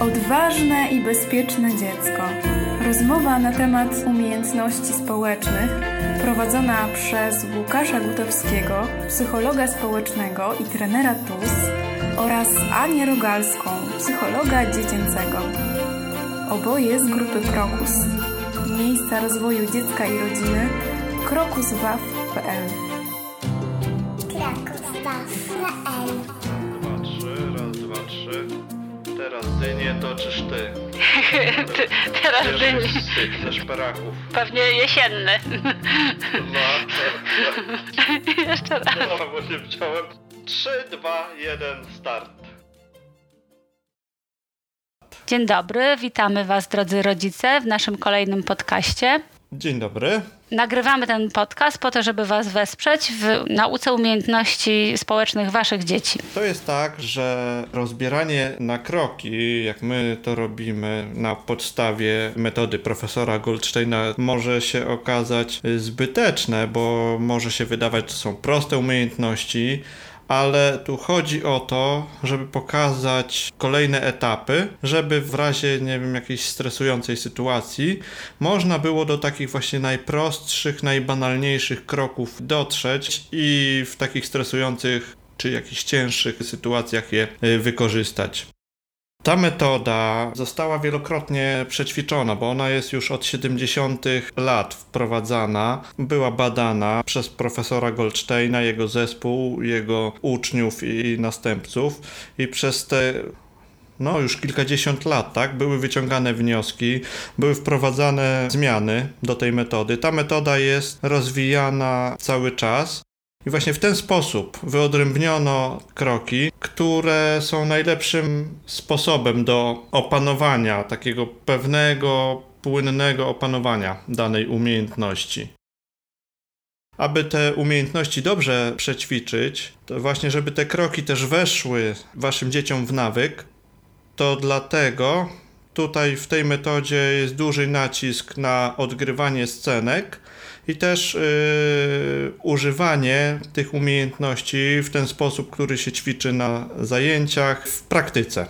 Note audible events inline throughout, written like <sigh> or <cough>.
Odważne i bezpieczne dziecko. Rozmowa na temat umiejętności społecznych prowadzona przez Łukasza Gutowskiego, psychologa społecznego i trenera TUS oraz Anię Rogalską, psychologa dziecięcego. Oboje z grupy Krokus. Miejsca rozwoju dziecka i rodziny krokuswaw.pl Teraz dynię toczysz ty. <laughs> Ty, teraz Pierwszy dyni. z tych, ze szperaków. Pewnie jesienny. No, <laughs> Jeszcze raz. no, bo nie wziąłem. Trzy, dwa, jeden, start. Dzień dobry, witamy Was drodzy rodzice w naszym kolejnym podcaście. Dzień dobry. Nagrywamy ten podcast po to, żeby Was wesprzeć w nauce umiejętności społecznych Waszych dzieci. To jest tak, że rozbieranie na kroki, jak my to robimy na podstawie metody profesora Goldsteina, może się okazać zbyteczne, bo może się wydawać, że to są proste umiejętności, ale tu chodzi o to, żeby pokazać kolejne etapy, żeby w razie, nie wiem, jakiejś stresującej sytuacji można było do takich właśnie najprostszych, najbanalniejszych kroków dotrzeć i w takich stresujących czy jakichś cięższych sytuacjach je y, wykorzystać. Ta metoda została wielokrotnie przećwiczona, bo ona jest już od 70. lat wprowadzana, była badana przez profesora Goldsteina, jego zespół, jego uczniów i następców i przez te no już kilkadziesiąt lat, tak, były wyciągane wnioski, były wprowadzane zmiany do tej metody. Ta metoda jest rozwijana cały czas. I właśnie w ten sposób wyodrębniono kroki, które są najlepszym sposobem do opanowania, takiego pewnego, płynnego opanowania danej umiejętności. Aby te umiejętności dobrze przećwiczyć, to właśnie, żeby te kroki też weszły waszym dzieciom w nawyk, to dlatego tutaj w tej metodzie jest duży nacisk na odgrywanie scenek i też yy, używanie tych umiejętności w ten sposób, który się ćwiczy na zajęciach w praktyce.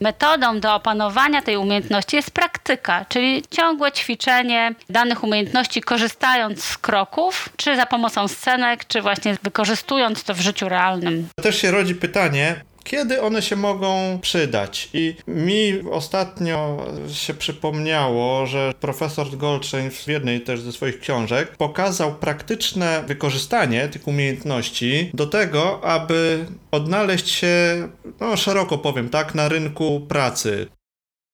Metodą do opanowania tej umiejętności jest praktyka, czyli ciągłe ćwiczenie danych umiejętności, korzystając z kroków, czy za pomocą scenek, czy właśnie wykorzystując to w życiu realnym. Też się rodzi pytanie, kiedy one się mogą przydać. I mi ostatnio się przypomniało, że profesor Goldstein w jednej też ze swoich książek pokazał praktyczne wykorzystanie tych umiejętności do tego, aby odnaleźć się, no szeroko powiem tak, na rynku pracy.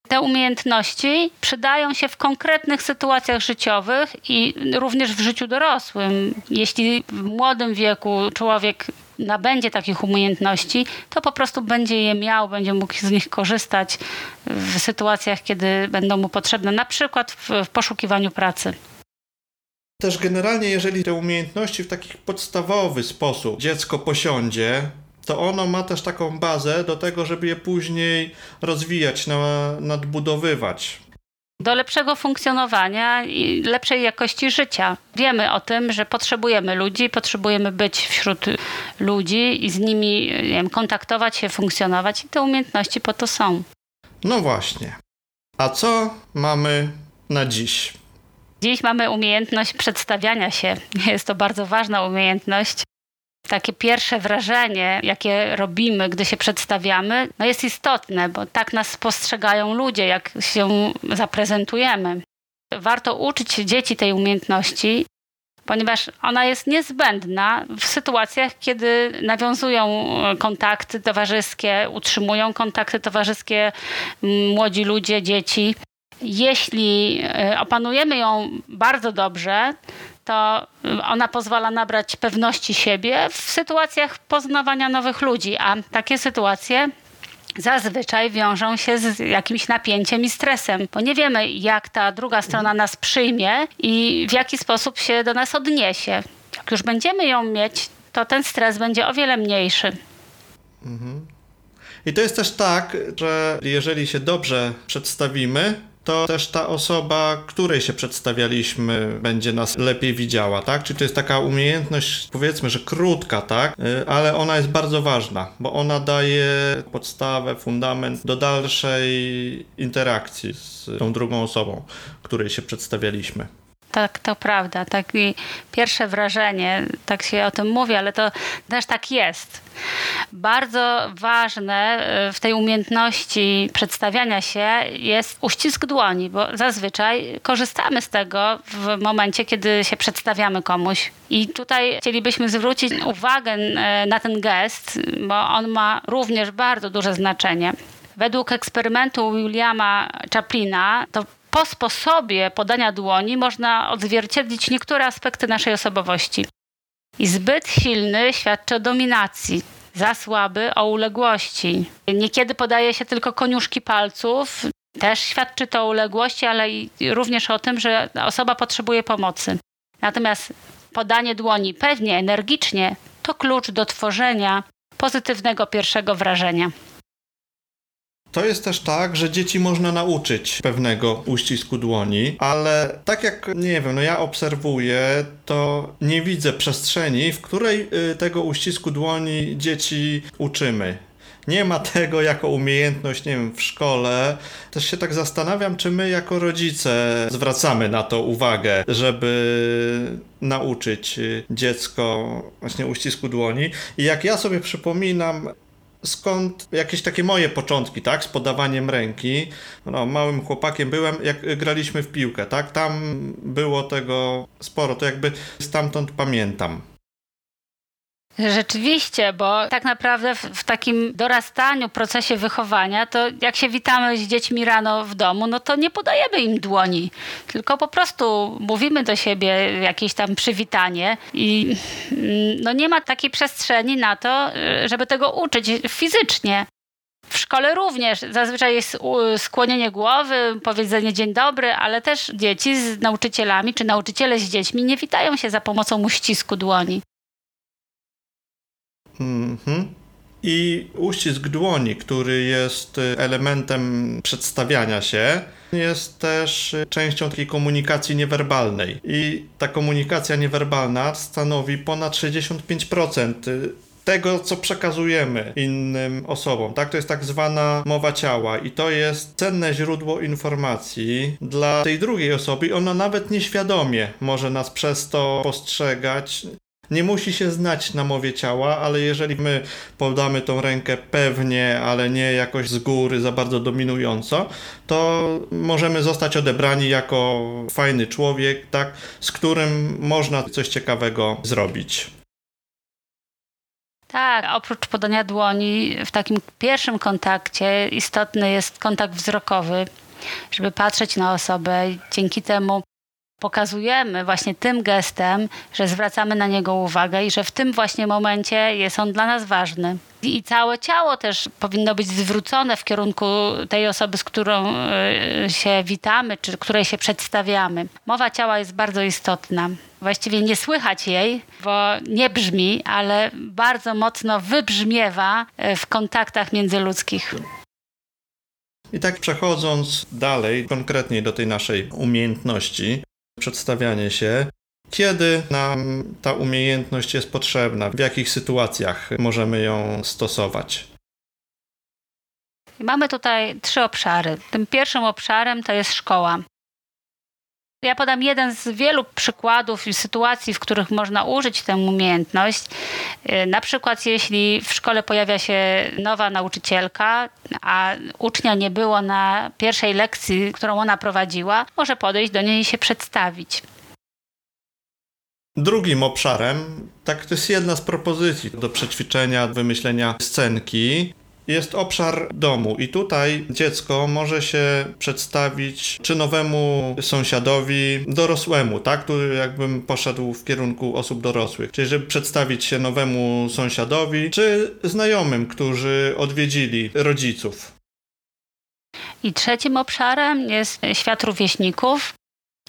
Te umiejętności przydają się w konkretnych sytuacjach życiowych i również w życiu dorosłym. Jeśli w młodym wieku człowiek nabędzie takich umiejętności, to po prostu będzie je miał, będzie mógł z nich korzystać w sytuacjach, kiedy będą mu potrzebne, na przykład w, w poszukiwaniu pracy. Też generalnie, jeżeli te umiejętności w taki podstawowy sposób dziecko posiądzie, to ono ma też taką bazę do tego, żeby je później rozwijać, na- nadbudowywać. Do lepszego funkcjonowania i lepszej jakości życia. Wiemy o tym, że potrzebujemy ludzi, potrzebujemy być wśród ludzi i z nimi wiem, kontaktować się, funkcjonować i te umiejętności po to są. No właśnie. A co mamy na dziś? Dziś mamy umiejętność przedstawiania się. Jest to bardzo ważna umiejętność. Takie pierwsze wrażenie, jakie robimy, gdy się przedstawiamy, no jest istotne, bo tak nas postrzegają ludzie, jak się zaprezentujemy. Warto uczyć dzieci tej umiejętności, ponieważ ona jest niezbędna w sytuacjach, kiedy nawiązują kontakty towarzyskie, utrzymują kontakty towarzyskie m, młodzi ludzie, dzieci. Jeśli e, opanujemy ją bardzo dobrze, to ona pozwala nabrać pewności siebie w sytuacjach poznawania nowych ludzi, a takie sytuacje zazwyczaj wiążą się z jakimś napięciem i stresem, bo nie wiemy, jak ta druga strona nas przyjmie i w jaki sposób się do nas odniesie. Jak już będziemy ją mieć, to ten stres będzie o wiele mniejszy. I to jest też tak, że jeżeli się dobrze przedstawimy, to też ta osoba, której się przedstawialiśmy, będzie nas lepiej widziała, tak? Czyli to jest taka umiejętność, powiedzmy, że krótka, tak? Y, ale ona jest bardzo ważna, bo ona daje podstawę, fundament do dalszej interakcji z tą drugą osobą, której się przedstawialiśmy. Tak, to prawda. Takie pierwsze wrażenie, tak się o tym mówi, ale to też tak jest. Bardzo ważne e, w tej umiejętności przedstawiania się jest uścisk dłoni, bo zazwyczaj korzystamy z tego w momencie, kiedy się przedstawiamy komuś. I tutaj chcielibyśmy zwrócić uwagę e, na ten gest, bo on ma również bardzo duże znaczenie. Według eksperymentu Williama Chaplina to po sposobie podania dłoni można odzwierciedlić niektóre aspekty naszej osobowości. I zbyt silny świadczy o dominacji, za słaby o uległości. Niekiedy podaje się tylko koniuszki palców, też świadczy to o uległości, ale również o tym, że osoba potrzebuje pomocy. Natomiast podanie dłoni pewnie, energicznie to klucz do tworzenia pozytywnego pierwszego wrażenia. To jest też tak, że dzieci można nauczyć pewnego uścisku dłoni, ale tak jak, nie wiem, no ja obserwuję, to nie widzę przestrzeni, w której y, tego uścisku dłoni dzieci uczymy. Nie ma tego jako umiejętność, nie wiem, w szkole. Też się tak zastanawiam, czy my jako rodzice zwracamy na to uwagę, żeby nauczyć dziecko właśnie uścisku dłoni. I jak ja sobie przypominam skąd jakieś takie moje początki, tak, z podawaniem ręki. No, małym chłopakiem byłem, jak graliśmy w piłkę, tak, tam było tego sporo, to jakby stamtąd pamiętam. Rzeczywiście, bo tak naprawdę w, takim dorastaniu, procesie wychowania, to jak się witamy z dziećmi rano w domu, no to nie podajemy im dłoni, tylko po prostu mówimy do siebie jakieś tam przywitanie i mm, no nie ma takiej przestrzeni na to, żeby tego uczyć fizycznie. W szkole również zazwyczaj jest skłonienie głowy, powiedzenie dzień dobry, ale też dzieci z nauczycielami czy nauczyciele z dziećmi nie witają się za pomocą uścisku dłoni. Mhm. I uścisk dłoni, który jest y, elementem przedstawiania się, jest też y, częścią takiej komunikacji niewerbalnej. I ta komunikacja niewerbalna stanowi ponad 65% y, tego, co przekazujemy innym osobom. Tak, to jest tak zwana mowa ciała i to jest cenne źródło informacji dla tej drugiej osoby. Ona nawet nieświadomie może nas przez to postrzegać nie musi się znać na mowie ciała, ale jeżeli my podamy tą rękę pewnie, ale nie jakoś z góry za bardzo dominująco, to możemy zostać odebrani jako fajny człowiek, tak, z którym można coś ciekawego zrobić. Tak, oprócz podania dłoni, w takim pierwszym kontakcie istotny jest kontakt wzrokowy, żeby patrzeć na osobę. Dzięki temu pokazujemy właśnie tym gestem, że zwracamy na niego uwagę i że w tym właśnie momencie jest on dla nas ważny. I całe ciało też powinno być zwrócone w kierunku tej osoby, z którą e, się witamy, czy której się przedstawiamy. Mowa ciała jest bardzo istotna. Właściwie nie słychać jej, bo nie brzmi, ale bardzo mocno wybrzmiewa e, w kontaktach międzyludzkich. I tak przechodząc dalej, konkretniej do tej naszej umiejętności, przedstawianie się. Kiedy nam ta umiejętność jest potrzebna? W jakich sytuacjach możemy ją stosować? Mamy tutaj trzy obszary. Tym pierwszym obszarem to jest szkoła. Ja podam jeden z wielu przykładów i sytuacji, w których można użyć tę umiejętność. Y, na przykład, jeśli w szkole pojawia się nowa nauczycielka, a ucznia nie było na pierwszej lekcji, którą ona prowadziła, może podejść do niej i się przedstawić. Drugim obszarem, tak to jest jedna z propozycji do przećwiczenia, wymyślenia scenki, jest obszar domu i tutaj dziecko może się przedstawić czy nowemu sąsiadowi, dorosłemu, tak, który jakbym poszedł w kierunku osób dorosłych, czyli żeby przedstawić się nowemu sąsiadowi, czy znajomym, którzy odwiedzili rodziców. I trzecim obszarem jest świat rówieśników.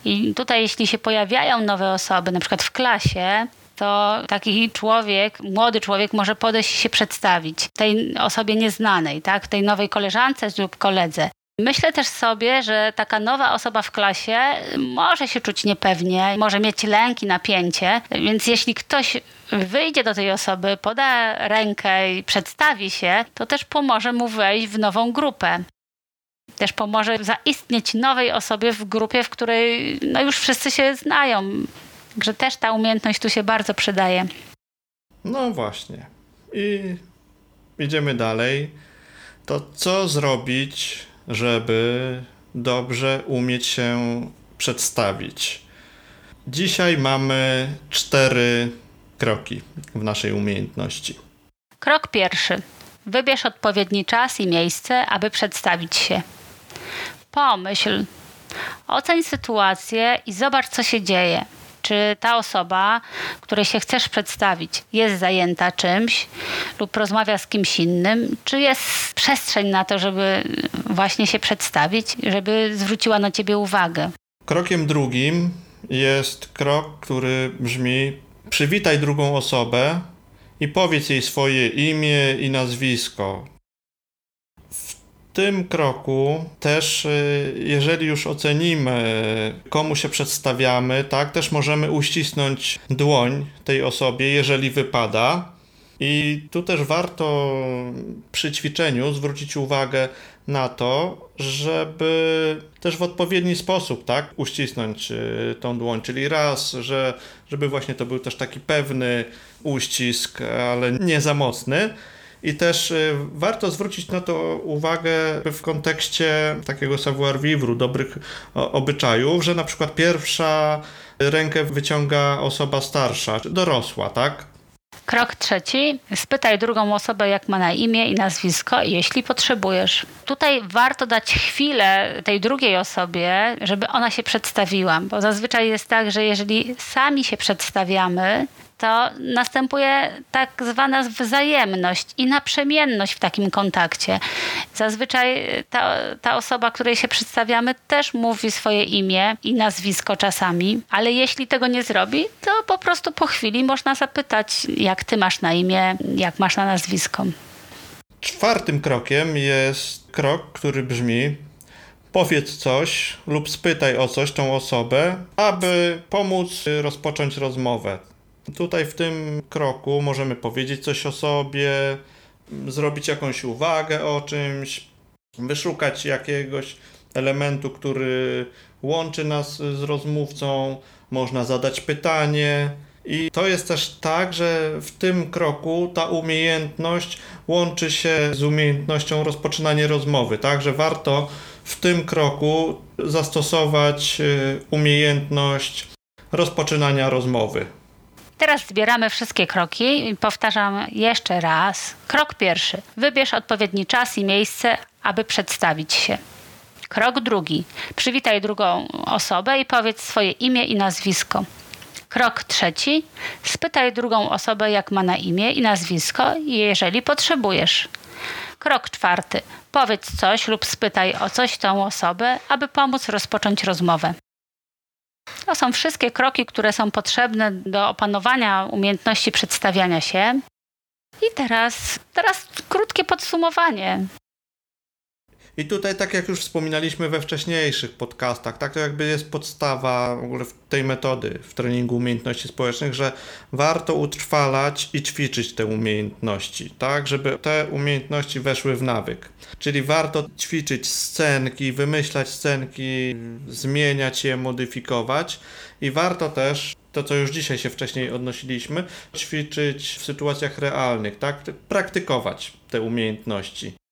I tutaj, jeśli się pojawiają nowe osoby, na przykład w klasie, to taki człowiek, młody człowiek może podejść się przedstawić tej osobie nieznanej, tak, tej nowej koleżance lub koledze. Myślę też sobie, że taka nowa osoba w klasie może się czuć niepewnie, może mieć lęk i napięcie, więc jeśli ktoś wyjdzie do tej osoby, poda rękę i przedstawi się, to też pomoże mu wejść w nową grupę. Też pomoże zaistnieć nowej osobie w grupie, w której no już wszyscy się znają. Także też ta umiejętność tu się bardzo przydaje. No właśnie. I idziemy dalej. To co zrobić, żeby dobrze umieć się przedstawić? Dzisiaj mamy cztery kroki w naszej umiejętności. Krok pierwszy. Wybierz odpowiedni czas i miejsce, aby przedstawić się. Pomyśl, oceń sytuację i zobacz, co się dzieje. Czy ta osoba, której się chcesz przedstawić, jest zajęta czymś lub rozmawia z kimś innym? Czy jest przestrzeń na to, żeby właśnie się przedstawić, żeby zwróciła na ciebie uwagę? Krokiem drugim jest krok, który brzmi: przywitaj drugą osobę i powiedz jej swoje imię i nazwisko. Tym kroku też, y, jeżeli już ocenimy, komu się przedstawiamy, tak, też możemy uścisnąć dłoń tej osobie, jeżeli wypada. I tu też warto przy ćwiczeniu zwrócić uwagę na to, żeby też w odpowiedni sposób, tak, uścisnąć y, tą dłoń, czyli raz, że, żeby właśnie to był też taki pewny uścisk, ale nie za mocny. I też y, warto zwrócić na to uwagę w kontekście takiego savoir vivre, dobrych obyczajów, że na przykład pierwsza rękę wyciąga osoba starsza, dorosła, tak? Krok trzeci. Spytaj drugą osobę, jak ma na imię i nazwisko, jeśli potrzebujesz. Tutaj warto dać chwilę tej drugiej osobie, żeby ona się przedstawiła, bo zazwyczaj jest tak, że jeżeli sami się przedstawiamy, to następuje tak zwana wzajemność i naprzemienność w takim kontakcie. Zazwyczaj ta, ta osoba, której się przedstawiamy, też mówi swoje imię i nazwisko czasami, ale jeśli tego nie zrobi, to po prostu po chwili można zapytać, jak ty masz na imię, jak masz na nazwisko. Czwartym krokiem jest krok, który brzmi: powiedz coś lub spytaj o coś tą osobę, aby pomóc rozpocząć rozmowę. Tutaj w tym kroku możemy powiedzieć coś o sobie, zrobić jakąś uwagę o czymś, wyszukać jakiegoś elementu, który łączy nas z rozmówcą, można zadać pytanie. I to jest też tak, że w tym kroku ta umiejętność łączy się z umiejętnością rozpoczynania rozmowy, tak, że warto w tym kroku zastosować y, umiejętność rozpoczynania rozmowy. Teraz zbieramy wszystkie kroki i powtarzam jeszcze raz. Krok pierwszy. Wybierz odpowiedni czas i miejsce, aby przedstawić się. Krok drugi. Przywitaj drugą osobę i powiedz swoje imię i nazwisko. Krok trzeci. Spytaj drugą osobę, jak ma na imię i nazwisko, jeżeli potrzebujesz. Krok czwarty. Powiedz coś lub spytaj o coś tą osobę, aby pomóc rozpocząć rozmowę. To są wszystkie kroki, które są potrzebne do opanowania umiejętności przedstawiania się. I teraz, teraz krótkie podsumowanie. I tutaj, tak jak już wspominaliśmy we wcześniejszych podcastach, tak to jakby jest podstawa w ogóle tej metody w treningu umiejętności społecznych, że warto utrwalać i ćwiczyć te umiejętności, tak, żeby te umiejętności weszły w nawyk. Czyli warto ćwiczyć scenki, wymyślać scenki, zmieniać je, modyfikować i warto też to, co już dzisiaj się wcześniej odnosiliśmy, ćwiczyć w sytuacjach realnych, tak? Praktykować te umiejętności.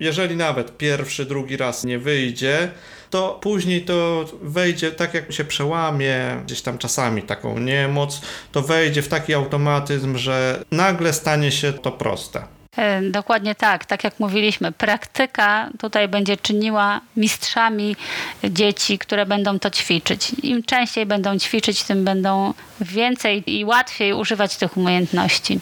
Jeżeli nawet pierwszy, drugi raz nie wyjdzie, to później to wejdzie tak jak się przełamie gdzieś tam czasami taką niemoc, to wejdzie w taki automatyzm, że nagle stanie się to proste. E, dokładnie tak, tak jak mówiliśmy, praktyka tutaj będzie czyniła mistrzami dzieci, które będą to ćwiczyć. Im częściej będą ćwiczyć, tym będą więcej i łatwiej używać tych umiejętności.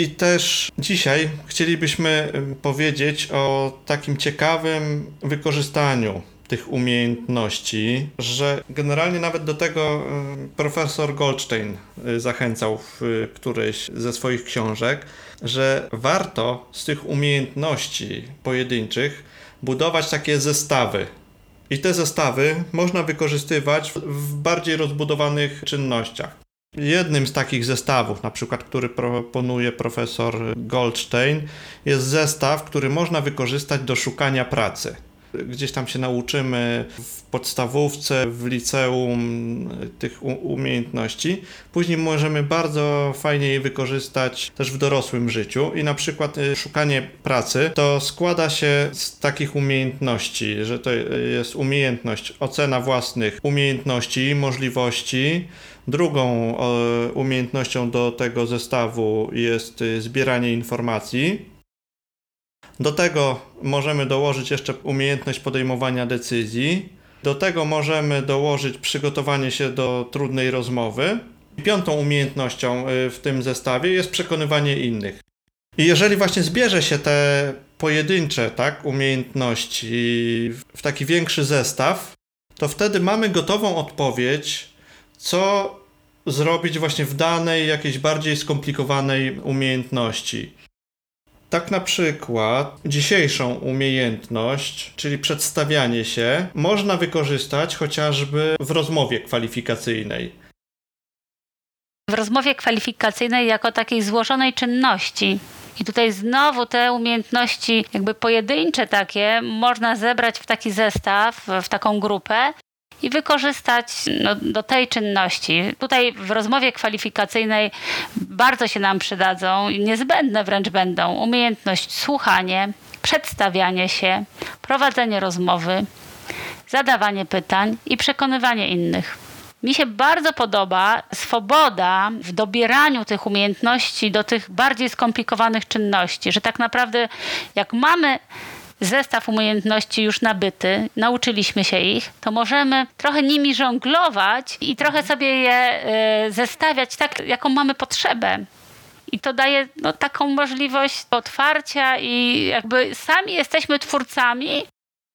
I też dzisiaj chcielibyśmy powiedzieć o takim ciekawym wykorzystaniu tych umiejętności, że generalnie nawet do tego y, profesor Goldstein y, zachęcał w którejś ze swoich książek, że warto z tych umiejętności pojedynczych budować takie zestawy. I te zestawy można wykorzystywać w bardziej rozbudowanych czynnościach. Jednym z takich zestawów, na przykład, który proponuje profesor Goldstein, jest zestaw, który można wykorzystać do szukania pracy. Gdzieś tam się nauczymy w podstawówce, w liceum tych umiejętności. Później możemy bardzo fajnie je wykorzystać też w dorosłym życiu. I na przykład y, szukanie pracy to składa się z takich umiejętności, że to jest umiejętność ocena własnych umiejętności, możliwości, Drugą umiejętnością do tego zestawu jest y, zbieranie informacji. Do tego możemy dołożyć jeszcze umiejętność podejmowania decyzji. Do tego możemy dołożyć przygotowanie się do trudnej rozmowy. Piątą umiejętnością y, w tym zestawie jest przekonywanie innych. I jeżeli właśnie zbierze się te pojedyncze tak, umiejętności w taki większy zestaw, to wtedy mamy gotową odpowiedź, co zrobić właśnie w danej, jakiejś bardziej skomplikowanej umiejętności. Tak na przykład dzisiejszą umiejętność, czyli przedstawianie się, można wykorzystać chociażby w rozmowie kwalifikacyjnej. W rozmowie kwalifikacyjnej jako takiej złożonej czynności. I tutaj znowu te umiejętności, jakby pojedyncze takie, można zebrać w taki zestaw, w taką grupę i wykorzystać no, do tej czynności. Tutaj w rozmowie kwalifikacyjnej bardzo się nam przydadzą niezbędne wręcz będą umiejętność słuchanie, przedstawianie się, prowadzenie rozmowy, zadawanie pytań i przekonywanie innych. Mi się bardzo podoba swoboda w dobieraniu tych umiejętności do tych bardziej skomplikowanych czynności, że tak naprawdę jak mamy zestaw umiejętności już nabyty, nauczyliśmy się ich, to możemy trochę nimi żonglować i trochę sobie je y, zestawiać tak, jaką mamy potrzebę. I to daje no, taką możliwość otwarcia i jakby sami jesteśmy twórcami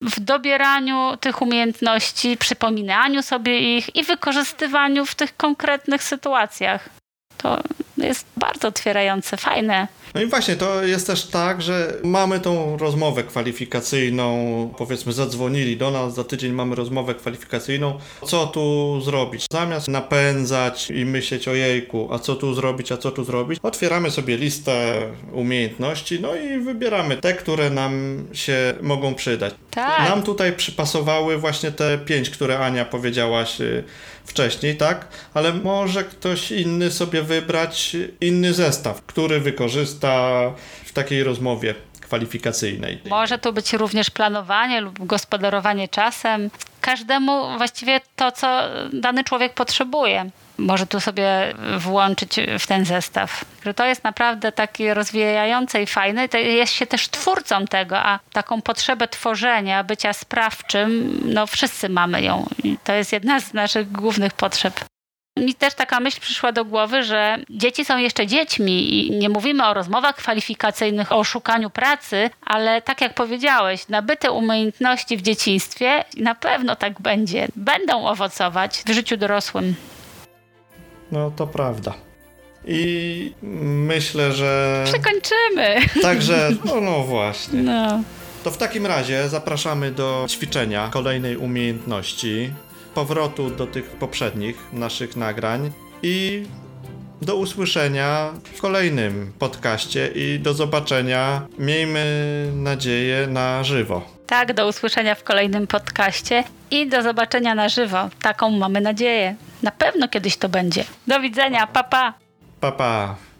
w dobieraniu tych umiejętności, przypominaniu sobie ich i wykorzystywaniu w tych konkretnych sytuacjach. To jest bardzo otwierające, fajne. No i właśnie, to jest też tak, że mamy tą rozmowę kwalifikacyjną, powiedzmy zadzwonili do nas, za tydzień mamy rozmowę kwalifikacyjną, co tu zrobić? Zamiast napędzać i myśleć o jejku, a co tu zrobić, a co tu zrobić, otwieramy sobie listę umiejętności, no i wybieramy te, które nam się mogą przydać. Tak. Nam tutaj przypasowały właśnie te pięć, które Ania powiedziałaś y, wcześniej, tak? Ale może ktoś inny sobie wybrać inny zestaw, który wykorzysta w takiej rozmowie kwalifikacyjnej. Może to być również planowanie lub gospodarowanie czasem. Każdemu właściwie to, co dany człowiek potrzebuje może tu sobie włączyć w ten zestaw. To jest naprawdę takie rozwijające i fajne. To jest się też twórcą tego, a taką potrzebę tworzenia, bycia sprawczym, no wszyscy mamy ją. I to jest jedna z naszych głównych potrzeb. Mi też taka myśl przyszła do głowy, że dzieci są jeszcze dziećmi i nie mówimy o rozmowach kwalifikacyjnych, o szukaniu pracy, ale tak jak powiedziałeś, nabyte umiejętności w dzieciństwie na pewno tak będzie, będą owocować w życiu dorosłym. No to prawda. I myślę, że. Przekończymy. Także, <laughs> no, no właśnie. No. To w takim razie zapraszamy do ćwiczenia kolejnej umiejętności, powrotu do tych poprzednich naszych nagrań i do usłyszenia w kolejnym podcaście i do zobaczenia, miejmy nadzieję, na żywo. Tak, do usłyszenia w kolejnym podcaście i do zobaczenia na żywo. Taką mamy nadzieję. Na pewno kiedyś to będzie. Do widzenia, papa. Papa. Pa.